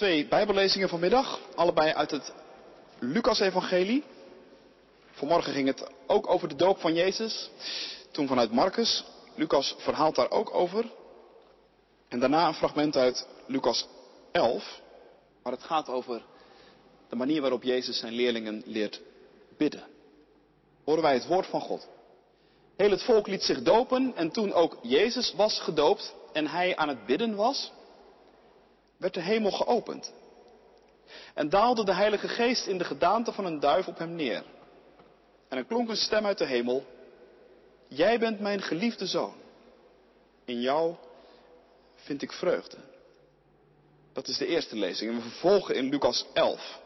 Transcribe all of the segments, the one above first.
Twee Bijbellezingen vanmiddag, allebei uit het Lucas-evangelie. Vanmorgen ging het ook over de doop van Jezus, toen vanuit Marcus. Lucas verhaalt daar ook over. En daarna een fragment uit Lucas 11, waar het gaat over de manier waarop Jezus zijn leerlingen leert bidden. Horen wij het woord van God. Heel het volk liet zich dopen en toen ook Jezus was gedoopt en hij aan het bidden was, werd de hemel geopend. En daalde de Heilige Geest in de gedaante van een duif op hem neer. En er klonk een stem uit de hemel. Jij bent mijn geliefde zoon. In jou vind ik vreugde. Dat is de eerste lezing. En we vervolgen in Lucas 11.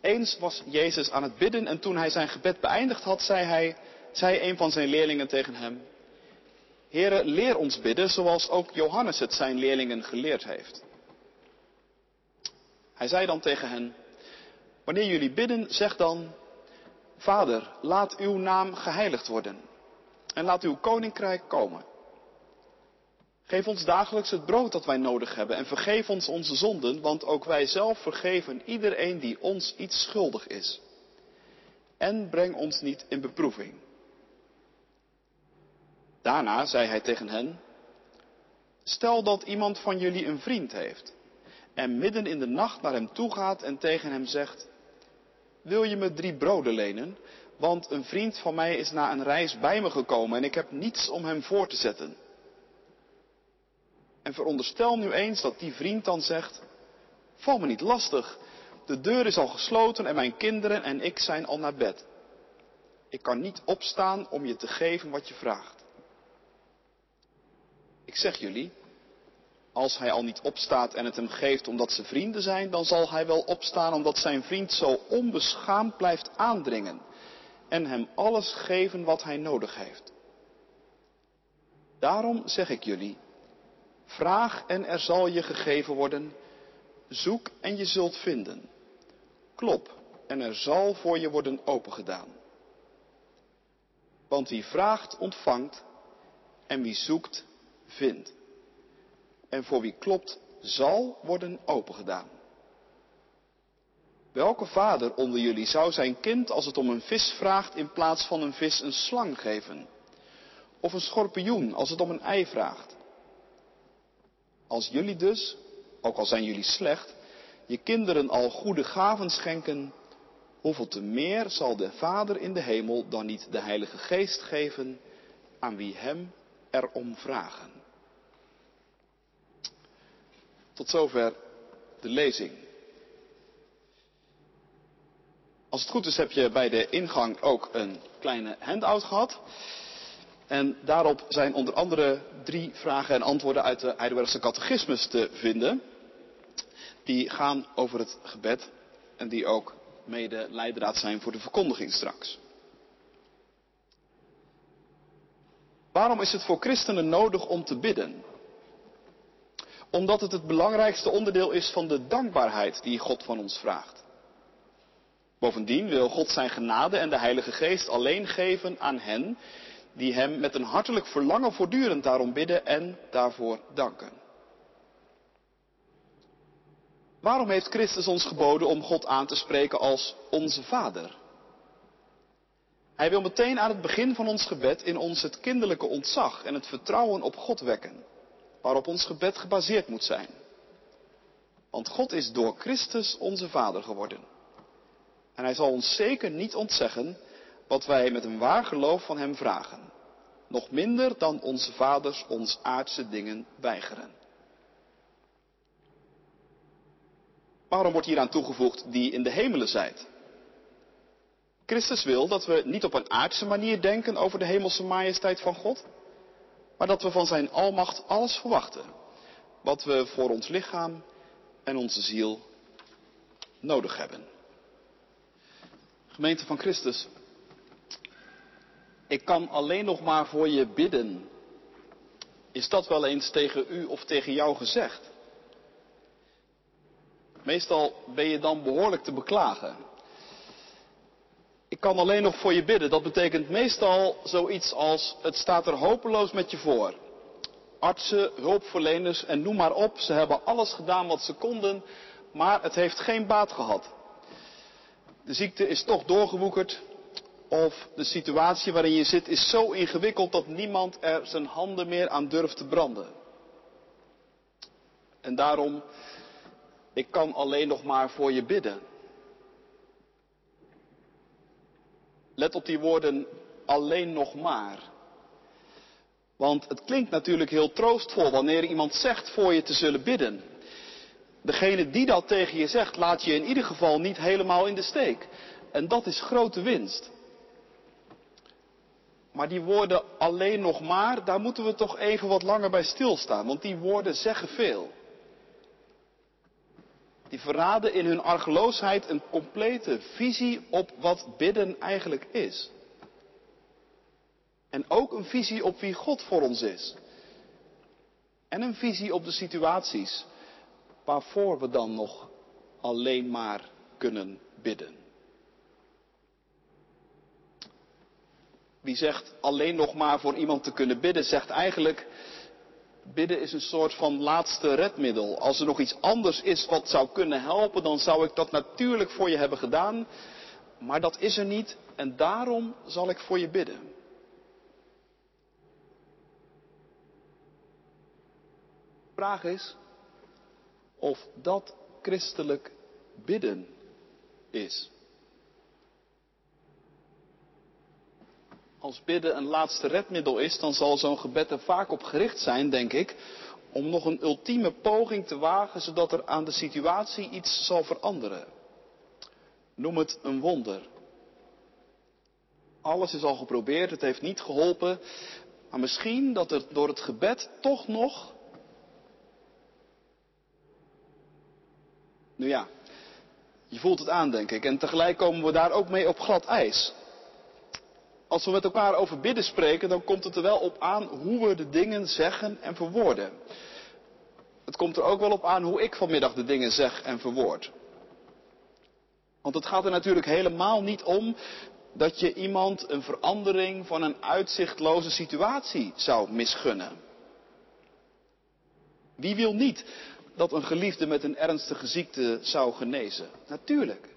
Eens was Jezus aan het bidden en toen hij zijn gebed beëindigd had, zei, hij, zei een van zijn leerlingen tegen hem, Heere, leer ons bidden zoals ook Johannes het zijn leerlingen geleerd heeft. Hij zei dan tegen hen, wanneer jullie bidden, zeg dan, Vader, laat uw naam geheiligd worden en laat uw koninkrijk komen. Geef ons dagelijks het brood dat wij nodig hebben en vergeef ons onze zonden, want ook wij zelf vergeven iedereen die ons iets schuldig is. En breng ons niet in beproeving. Daarna zei hij tegen hen, stel dat iemand van jullie een vriend heeft en midden in de nacht naar hem toe gaat en tegen hem zegt, wil je me drie broden lenen? Want een vriend van mij is na een reis bij me gekomen en ik heb niets om hem voor te zetten. En veronderstel nu eens dat die vriend dan zegt, val me niet lastig, de deur is al gesloten en mijn kinderen en ik zijn al naar bed. Ik kan niet opstaan om je te geven wat je vraagt. Ik zeg jullie, als hij al niet opstaat en het hem geeft omdat ze vrienden zijn, dan zal hij wel opstaan omdat zijn vriend zo onbeschaamd blijft aandringen en hem alles geven wat hij nodig heeft. Daarom zeg ik jullie, vraag en er zal je gegeven worden, zoek en je zult vinden, klop en er zal voor je worden opengedaan. Want wie vraagt, ontvangt en wie zoekt, vindt. En voor wie klopt, zal worden opengedaan. Welke vader onder jullie zou zijn kind, als het om een vis vraagt, in plaats van een vis een slang geven? Of een schorpioen, als het om een ei vraagt? Als jullie dus, ook al zijn jullie slecht, je kinderen al goede gaven schenken, hoeveel te meer zal de Vader in de hemel dan niet de Heilige Geest geven aan wie Hem erom vragen? Tot zover de lezing. Als het goed is heb je bij de ingang ook een kleine handout gehad. En daarop zijn onder andere drie vragen en antwoorden uit de Heidelbergse catechismus te vinden. Die gaan over het gebed en die ook mede leidraad zijn voor de verkondiging straks. Waarom is het voor christenen nodig om te bidden? Omdat het het belangrijkste onderdeel is van de dankbaarheid die God van ons vraagt. Bovendien wil God zijn genade en de Heilige Geest alleen geven aan hen die Hem met een hartelijk verlangen voortdurend daarom bidden en daarvoor danken. Waarom heeft Christus ons geboden om God aan te spreken als onze Vader? Hij wil meteen aan het begin van ons gebed in ons het kinderlijke ontzag en het vertrouwen op God wekken waarop ons gebed gebaseerd moet zijn. Want God is door Christus onze Vader geworden. En Hij zal ons zeker niet ontzeggen wat wij met een waar geloof van Hem vragen. Nog minder dan onze vaders ons aardse dingen weigeren. Waarom wordt hier aan toegevoegd die in de hemelen zijt? Christus wil dat we niet op een aardse manier denken over de hemelse majesteit van God, maar dat we van zijn almacht alles verwachten. Wat we voor ons lichaam en onze ziel nodig hebben. Gemeente van Christus, ik kan alleen nog maar voor je bidden. Is dat wel eens tegen u of tegen jou gezegd? Meestal ben je dan behoorlijk te beklagen. Ik kan alleen nog voor je bidden. Dat betekent meestal zoiets als het staat er hopeloos met je voor. artsen, hulpverleners en noem maar op. Ze hebben alles gedaan wat ze konden, maar het heeft geen baat gehad. De ziekte is toch doorgewoekerd of de situatie waarin je zit is zo ingewikkeld dat niemand er zijn handen meer aan durft te branden. En daarom, ik kan alleen nog maar voor je bidden. Let op die woorden alleen nog maar. Want het klinkt natuurlijk heel troostvol wanneer iemand zegt voor je te zullen bidden. Degene die dat tegen je zegt, laat je in ieder geval niet helemaal in de steek. En dat is grote winst. Maar die woorden alleen nog maar, daar moeten we toch even wat langer bij stilstaan. Want die woorden zeggen veel. Die verraden in hun argeloosheid een complete visie op wat bidden eigenlijk is. En ook een visie op wie God voor ons is. En een visie op de situaties waarvoor we dan nog alleen maar kunnen bidden. Wie zegt alleen nog maar voor iemand te kunnen bidden, zegt eigenlijk, bidden is een soort van laatste redmiddel. Als er nog iets anders is wat zou kunnen helpen, dan zou ik dat natuurlijk voor je hebben gedaan. Maar dat is er niet en daarom zal ik voor je bidden. De vraag is of dat christelijk bidden is. Als bidden een laatste redmiddel is, dan zal zo'n gebed er vaak op gericht zijn, denk ik, om nog een ultieme poging te wagen, zodat er aan de situatie iets zal veranderen. Noem het een wonder. Alles is al geprobeerd, het heeft niet geholpen, maar misschien dat er door het gebed toch nog Nu ja, je voelt het aan, denk ik. En tegelijk komen we daar ook mee op glad ijs. Als we met elkaar over bidden spreken, dan komt het er wel op aan hoe we de dingen zeggen en verwoorden. Het komt er ook wel op aan hoe ik vanmiddag de dingen zeg en verwoord. Want het gaat er natuurlijk helemaal niet om dat je iemand een verandering van een uitzichtloze situatie zou misgunnen. Wie wil niet dat een geliefde met een ernstige ziekte zou genezen. Natuurlijk.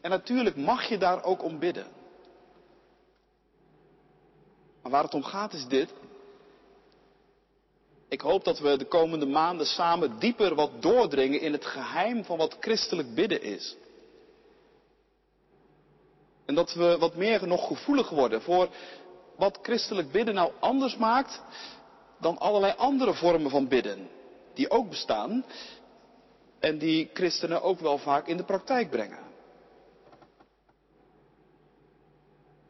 En natuurlijk mag je daar ook om bidden. Maar waar het om gaat is dit. Ik hoop dat we de komende maanden samen dieper wat doordringen in het geheim van wat christelijk bidden is. En dat we wat meer nog gevoelig worden voor wat christelijk bidden nou anders maakt dan allerlei andere vormen van bidden die ook bestaan en die christenen ook wel vaak in de praktijk brengen.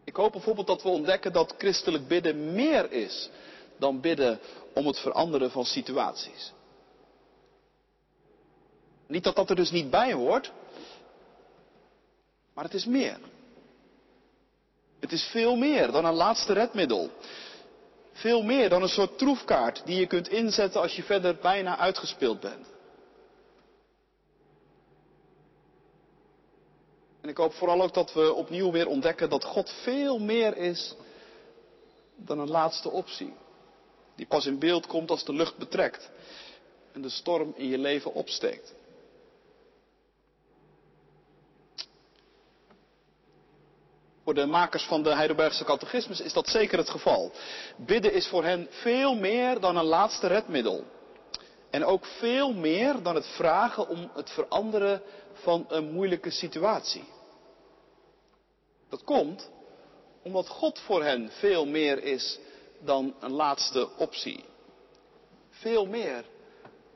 Ik hoop bijvoorbeeld dat we ontdekken dat christelijk bidden meer is dan bidden om het veranderen van situaties. Niet dat dat er dus niet bij hoort, maar het is meer. Het is veel meer dan een laatste redmiddel. Veel meer dan een soort troefkaart die je kunt inzetten als je verder bijna uitgespeeld bent. En ik hoop vooral ook dat we opnieuw weer ontdekken dat God veel meer is dan een laatste optie. Die pas in beeld komt als de lucht betrekt en de storm in je leven opsteekt. Voor de makers van de Heidelbergse catechismus is dat zeker het geval. Bidden is voor hen veel meer dan een laatste redmiddel. En ook veel meer dan het vragen om het veranderen van een moeilijke situatie. Dat komt omdat God voor hen veel meer is dan een laatste optie. Veel meer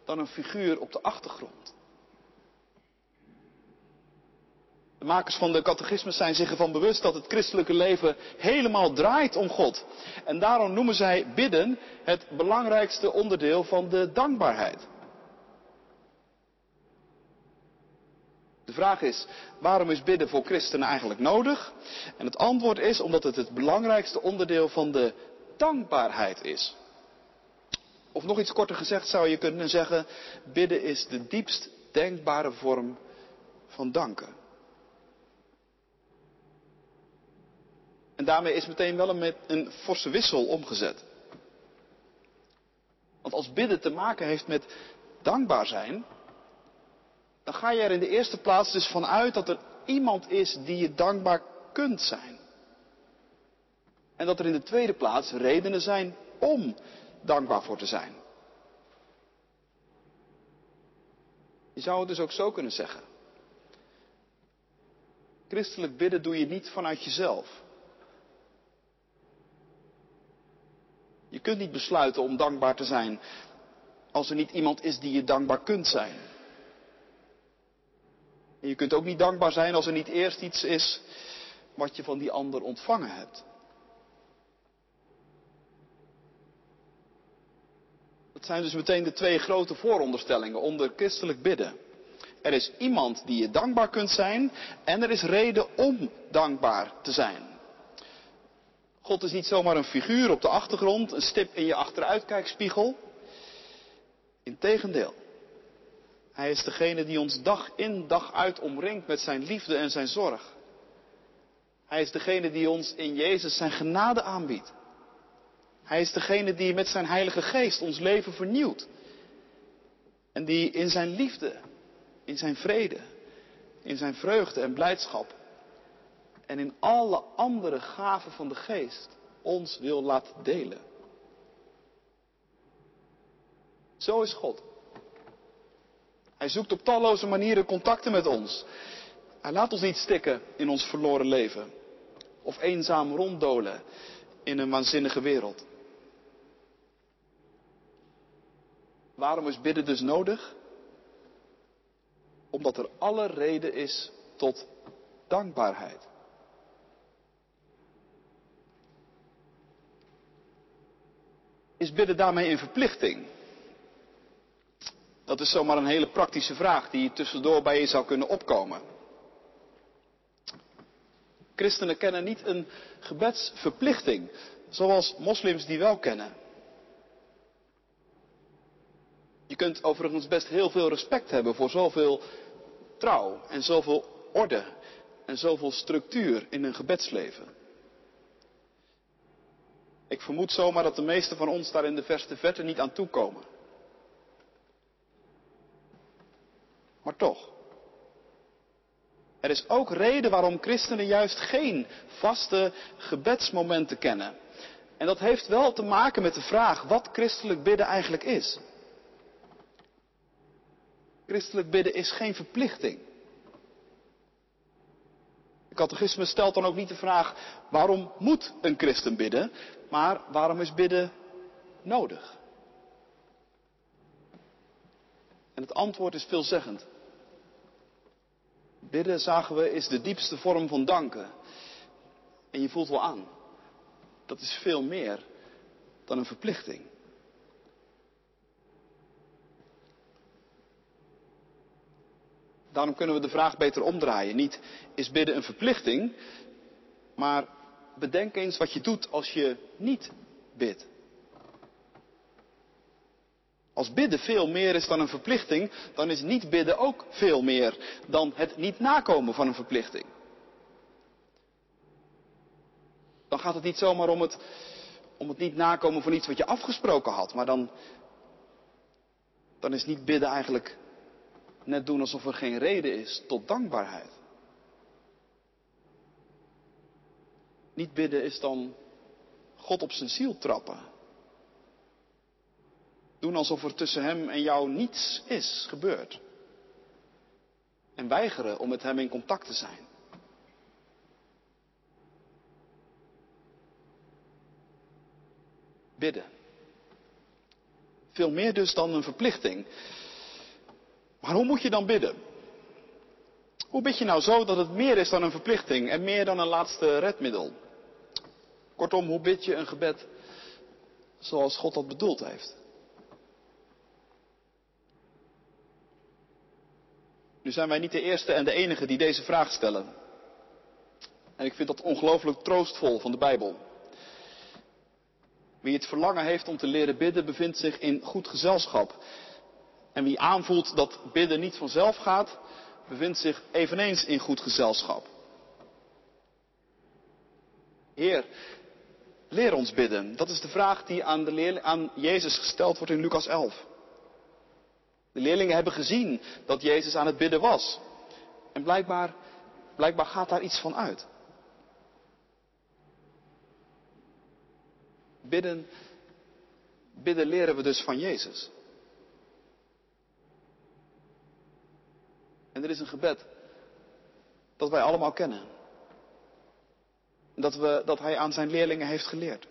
dan een figuur op de achtergrond. De makers van de catechismus zijn zich ervan bewust dat het christelijke leven helemaal draait om God. En daarom noemen zij bidden het belangrijkste onderdeel van de dankbaarheid. De vraag is, waarom is bidden voor christenen eigenlijk nodig? En het antwoord is omdat het het belangrijkste onderdeel van de dankbaarheid is. Of nog iets korter gezegd zou je kunnen zeggen, bidden is de diepst denkbare vorm van danken. En daarmee is meteen wel een, forse wissel omgezet. Want als bidden te maken heeft met dankbaar zijn, dan ga je er in de eerste plaats dus vanuit dat er iemand is die je dankbaar kunt zijn. En dat er in de tweede plaats redenen zijn om dankbaar voor te zijn. Je zou het dus ook zo kunnen zeggen. Christelijk bidden doe je niet vanuit jezelf. Je kunt niet besluiten om dankbaar te zijn als er niet iemand is die je dankbaar kunt zijn. En je kunt ook niet dankbaar zijn als er niet eerst iets is wat je van die ander ontvangen hebt. Dat zijn dus meteen de twee grote vooronderstellingen onder christelijk bidden. Er is iemand die je dankbaar kunt zijn en er is reden om dankbaar te zijn. God is niet zomaar een figuur op de achtergrond, een stip in je achteruitkijkspiegel. Integendeel. Hij is degene die ons dag in dag uit omringt met zijn liefde en zijn zorg. Hij is degene die ons in Jezus zijn genade aanbiedt. Hij is degene die met zijn Heilige Geest ons leven vernieuwt. En die in zijn liefde, in zijn vrede, in zijn vreugde en blijdschap en in alle andere gaven van de Geest ons wil laten delen. Zo is God. Hij zoekt op talloze manieren contacten met ons. Hij laat ons niet stikken in ons verloren leven. Of eenzaam ronddolen in een waanzinnige wereld. Waarom is bidden dus nodig? Omdat er alle reden is tot dankbaarheid. Is bidden daarmee een verplichting? Dat is zomaar een hele praktische vraag die tussendoor bij je zou kunnen opkomen. Christenen kennen niet een gebedsverplichting, zoals moslims die wel kennen. Je kunt overigens best heel veel respect hebben voor zoveel trouw en zoveel orde en zoveel structuur in een gebedsleven. Ik vermoed zomaar dat de meesten van ons daar in de verste verte niet aan toekomen. Maar toch. Er is ook reden waarom christenen juist geen vaste gebedsmomenten kennen. En dat heeft wel te maken met de vraag wat christelijk bidden eigenlijk is. Christelijk bidden is geen verplichting. De catechisme stelt dan ook niet de vraag waarom moet een christen bidden, maar waarom is bidden nodig? En het antwoord is veelzeggend. Bidden, zagen we, is de diepste vorm van danken. En je voelt wel aan, dat is veel meer dan een verplichting. Daarom kunnen we de vraag beter omdraaien. Niet is bidden een verplichting, maar bedenk eens wat je doet als je niet bidt. Als bidden veel meer is dan een verplichting, dan is niet bidden ook veel meer dan het niet nakomen van een verplichting. Dan gaat het niet zomaar om het, om het niet nakomen van iets wat je afgesproken had, maar dan, dan is niet bidden eigenlijk net doen alsof er geen reden is tot dankbaarheid. Niet bidden is dan God op zijn ziel trappen. Doen alsof er tussen hem en jou niets is gebeurd. En weigeren om met hem in contact te zijn. Bidden. Veel meer dus dan een verplichting. Maar hoe moet je dan bidden? Hoe bid je nou zo dat het meer is dan een verplichting en meer dan een laatste redmiddel? Kortom, hoe bid je een gebed zoals God dat bedoeld heeft? Nu zijn wij niet de eerste en de enige die deze vraag stellen. En ik vind dat ongelooflijk troostvol van de Bijbel. Wie het verlangen heeft om te leren bidden, bevindt zich in goed gezelschap. En wie aanvoelt dat bidden niet vanzelf gaat, bevindt zich eveneens in goed gezelschap. Heer, Leer ons bidden. Dat is de vraag die aan, de leerling, aan Jezus gesteld wordt in Lucas 11. De leerlingen hebben gezien dat Jezus aan het bidden was. En blijkbaar, blijkbaar gaat daar iets van uit. Bidden, bidden leren we dus van Jezus. En er is een gebed dat wij allemaal kennen. Dat, we, dat hij aan zijn leerlingen heeft geleerd.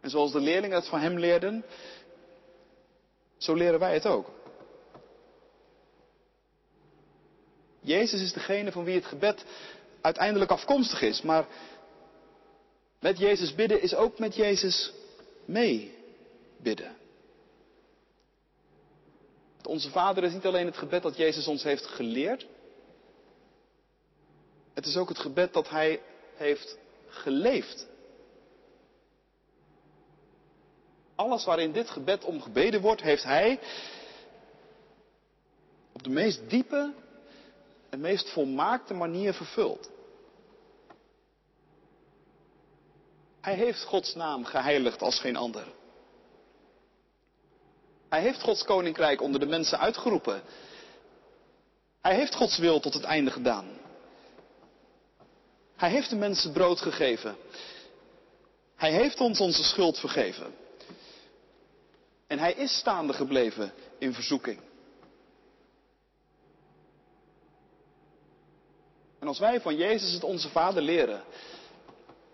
En zoals de leerlingen het van hem leerden, zo leren wij het ook. Jezus is degene van wie het gebed uiteindelijk afkomstig is, maar met Jezus bidden is ook met Jezus mee bidden. Onze Vader is niet alleen het gebed dat Jezus ons heeft geleerd. Het is ook het gebed dat Hij heeft geleefd. Alles waarin dit gebed om gebeden wordt, heeft Hij op de meest diepe en meest volmaakte manier vervuld. Hij heeft Gods naam geheiligd als geen ander. Hij heeft Gods koninkrijk onder de mensen uitgeroepen. Hij heeft Gods wil tot het einde gedaan. Hij heeft de mensen brood gegeven. Hij heeft ons onze schuld vergeven. En hij is staande gebleven in verzoeking. En als wij van Jezus het onze Vader leren,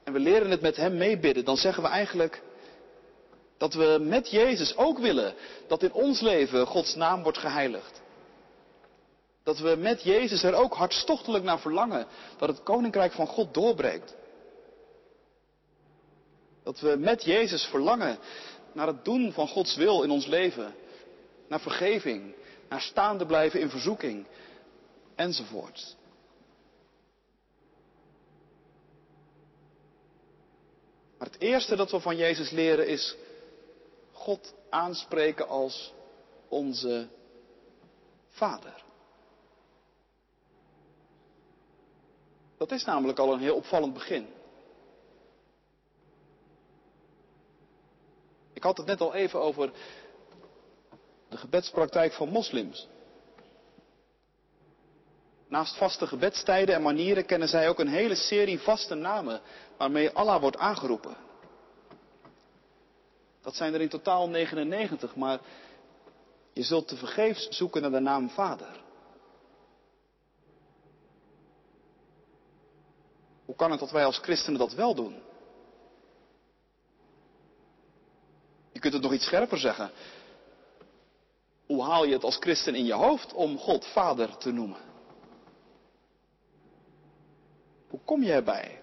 en we leren het met Hem meebidden, dan zeggen we eigenlijk dat we met Jezus ook willen dat in ons leven Gods naam wordt geheiligd. Dat we met Jezus er ook hartstochtelijk naar verlangen dat het koninkrijk van God doorbreekt. Dat we met Jezus verlangen naar het doen van Gods wil in ons leven. Naar vergeving, naar staande blijven in verzoeking enzovoort. Maar het eerste dat we van Jezus leren is God aanspreken als onze Vader. Dat is namelijk al een heel opvallend begin. Ik had het net al even over de gebedspraktijk van moslims. Naast vaste gebedstijden en manieren kennen zij ook een hele serie vaste namen waarmee Allah wordt aangeroepen. Dat zijn er in totaal 99, maar je zult te vergeefs zoeken naar de naam Vader. Hoe kan het dat wij als christenen dat wel doen? Je kunt het nog iets scherper zeggen. Hoe haal je het als christen in je hoofd om God Vader te noemen? Hoe kom je erbij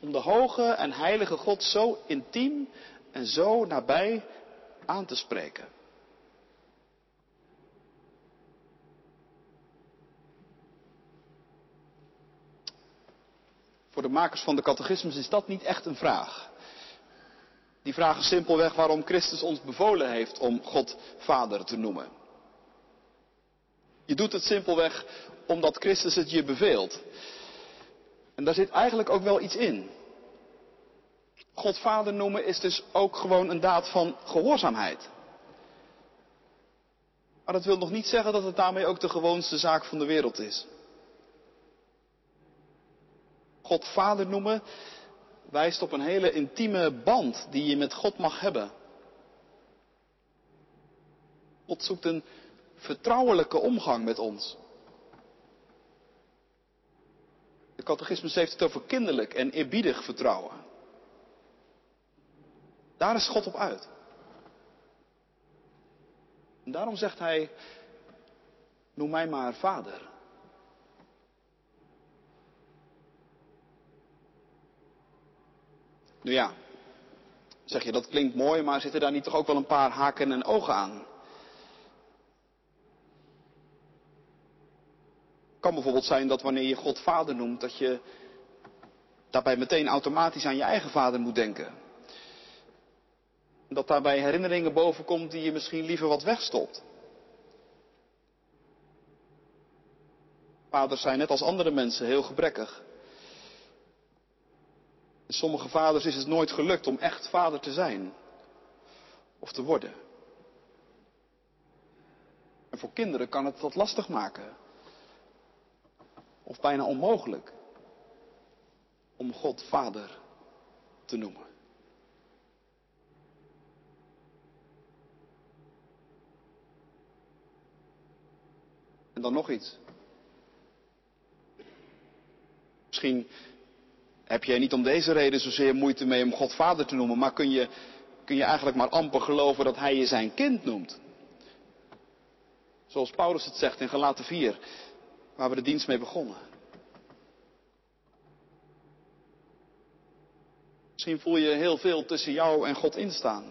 om de hoge en heilige God zo intiem en zo nabij aan te spreken? Voor de makers van de catechismus is dat niet echt een vraag. Die vragen simpelweg waarom Christus ons bevolen heeft om God Vader te noemen. Je doet het simpelweg omdat Christus het je beveelt. En daar zit eigenlijk ook wel iets in. God Vader noemen is dus ook gewoon een daad van gehoorzaamheid. Maar dat wil nog niet zeggen dat het daarmee ook de gewoonste zaak van de wereld is. God Vader noemen wijst op een hele intieme band die je met God mag hebben. God zoekt een vertrouwelijke omgang met ons. De catechismus heeft het over kinderlijk en eerbiedig vertrouwen. Daar is God op uit. En daarom zegt hij, noem mij maar vader. Nu ja, zeg je dat klinkt mooi, maar zitten daar niet toch ook wel een paar haken en ogen aan? Kan bijvoorbeeld zijn dat wanneer je God vader noemt, dat je daarbij meteen automatisch aan je eigen vader moet denken. Dat daarbij herinneringen bovenkomt die je misschien liever wat wegstopt. Vaders zijn net als andere mensen heel gebrekkig. Sommige vaders is het nooit gelukt om echt vader te zijn of te worden. En voor kinderen kan het dat lastig maken. Of bijna onmogelijk om God vader te noemen. En dan nog iets. Misschien heb jij niet om deze reden zozeer moeite mee om God vader te noemen, maar kun je, kun je eigenlijk maar amper geloven dat hij je zijn kind noemt. Zoals Paulus het zegt in Galaten 4, waar we de dienst mee begonnen. Misschien voel je heel veel tussen jou en God instaan.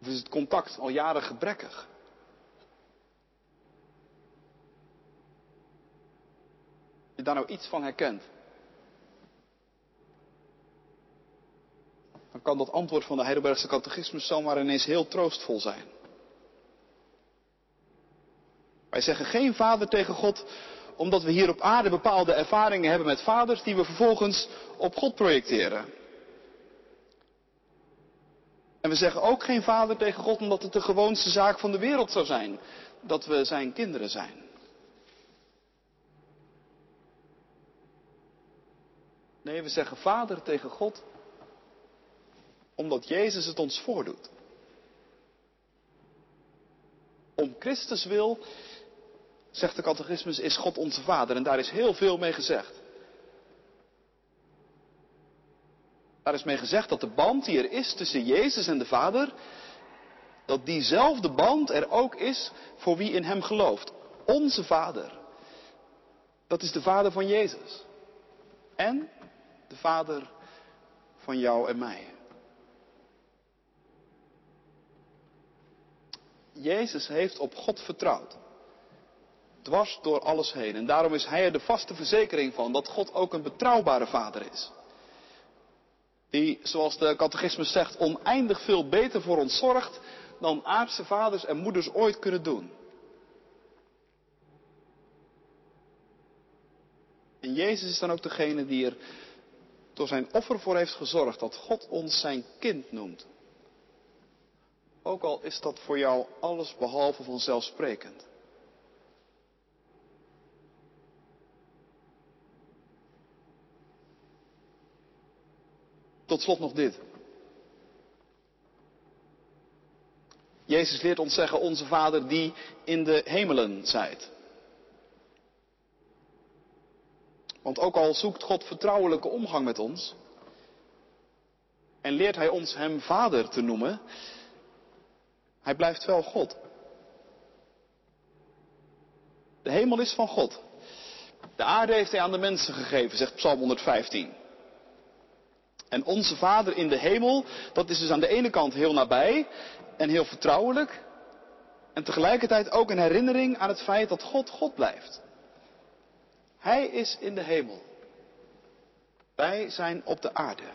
Of is het contact al jaren gebrekkig? Daar nou iets van herkent? Dan kan dat antwoord van de Heidelbergse catechismus zomaar ineens heel troostvol zijn. Wij zeggen geen vader tegen God omdat we hier op aarde bepaalde ervaringen hebben met vaders die we vervolgens op God projecteren. En we zeggen ook geen vader tegen God omdat het de gewoonste zaak van de wereld zou zijn dat we zijn kinderen zijn. Nee, we zeggen vader tegen God omdat Jezus het ons voordoet. Om Christus wil, zegt de catechismus, is God onze vader en daar is heel veel mee gezegd. Daar is mee gezegd dat de band die er is tussen Jezus en de Vader, dat diezelfde band er ook is voor wie in Hem gelooft. Onze Vader. Dat is de Vader van Jezus. En de Vader van jou en mij. Jezus heeft op God vertrouwd. Dwars door alles heen. En daarom is Hij er de vaste verzekering van dat God ook een betrouwbare Vader is. Die, zoals de catechismus zegt, oneindig veel beter voor ons zorgt dan aardse vaders en moeders ooit kunnen doen. En Jezus is dan ook degene die er door zijn offer voor heeft gezorgd dat God ons zijn kind noemt. Ook al is dat voor jou alles behalve vanzelfsprekend. Tot slot nog dit. Jezus leert ons zeggen, onze Vader die in de hemelen zijt. Want ook al zoekt God vertrouwelijke omgang met ons en leert Hij ons Hem Vader te noemen, Hij blijft wel God. De hemel is van God. De aarde heeft Hij aan de mensen gegeven, zegt Psalm 115. En onze Vader in de hemel, dat is dus aan de ene kant heel nabij en heel vertrouwelijk. En tegelijkertijd ook een herinnering aan het feit dat God God blijft. Hij is in de hemel. Wij zijn op de aarde.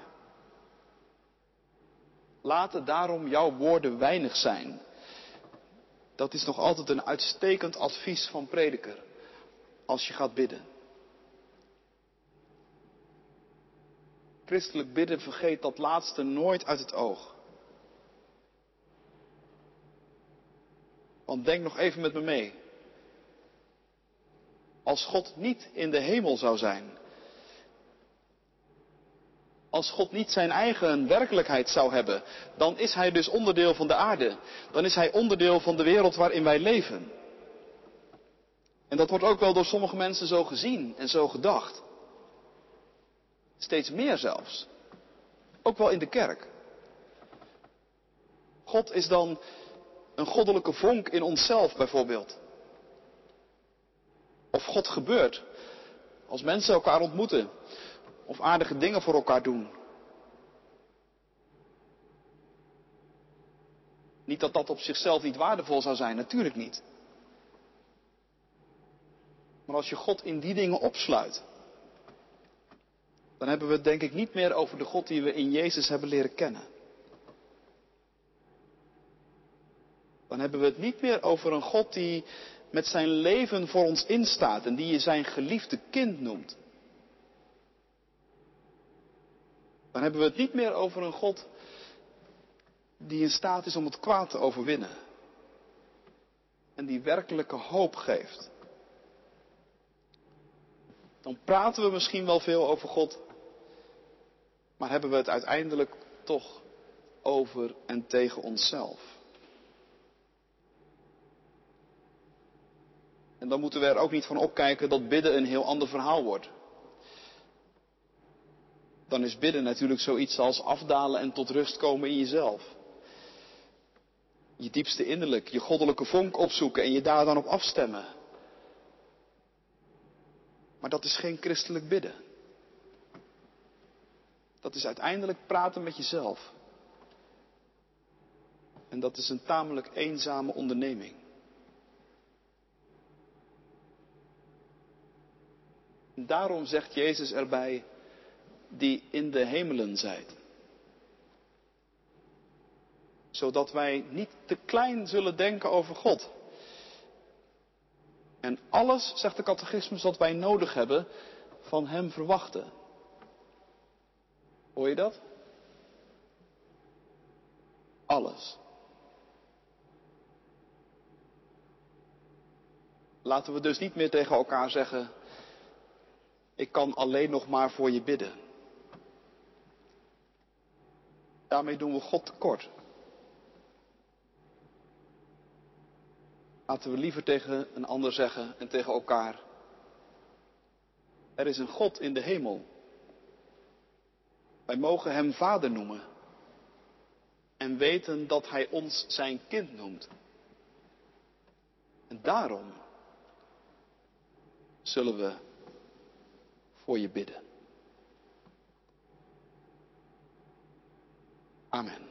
Laten daarom jouw woorden weinig zijn. Dat is nog altijd een uitstekend advies van prediker. Als je gaat bidden. Christelijk bidden vergeet dat laatste nooit uit het oog. Want denk nog even met me mee. Als God niet in de hemel zou zijn. Als God niet zijn eigen werkelijkheid zou hebben, dan is Hij dus onderdeel van de aarde. Dan is Hij onderdeel van de wereld waarin wij leven. En dat wordt ook wel door sommige mensen zo gezien en zo gedacht. Steeds meer zelfs. Ook wel in de kerk. God is dan een goddelijke vonk in onszelf bijvoorbeeld. Of God gebeurt als mensen elkaar ontmoeten of aardige dingen voor elkaar doen. Niet dat dat op zichzelf niet waardevol zou zijn, natuurlijk niet. Maar als je God in die dingen opsluit, dan hebben we het denk ik niet meer over de God die we in Jezus hebben leren kennen. Dan hebben we het niet meer over een God die met zijn leven voor ons instaat en die je zijn geliefde kind noemt. Dan hebben we het niet meer over een God die in staat is om het kwaad te overwinnen. En die werkelijke hoop geeft. Dan praten we misschien wel veel over God, maar hebben we het uiteindelijk toch over en tegen onszelf. En dan moeten we er ook niet van opkijken dat bidden een heel ander verhaal wordt. Dan is bidden natuurlijk zoiets als afdalen en tot rust komen in jezelf. Je diepste innerlijk, je goddelijke vonk opzoeken en je daar dan op afstemmen. Maar dat is geen christelijk bidden. Dat is uiteindelijk praten met jezelf. En dat is een tamelijk eenzame onderneming. Daarom zegt Jezus erbij, die in de hemelen zijt. Zodat wij niet te klein zullen denken over God. En alles, zegt de catechismus, wat wij nodig hebben, van Hem verwachten. Hoor je dat? Alles. Laten we dus niet meer tegen elkaar zeggen, ik kan alleen nog maar voor je bidden. Daarmee doen we God tekort. Laten we liever tegen een ander zeggen en tegen elkaar. Er is een God in de hemel. Wij mogen Hem Vader noemen. En weten dat Hij ons zijn kind noemt. En daarom zullen we voor je bidden. Amen.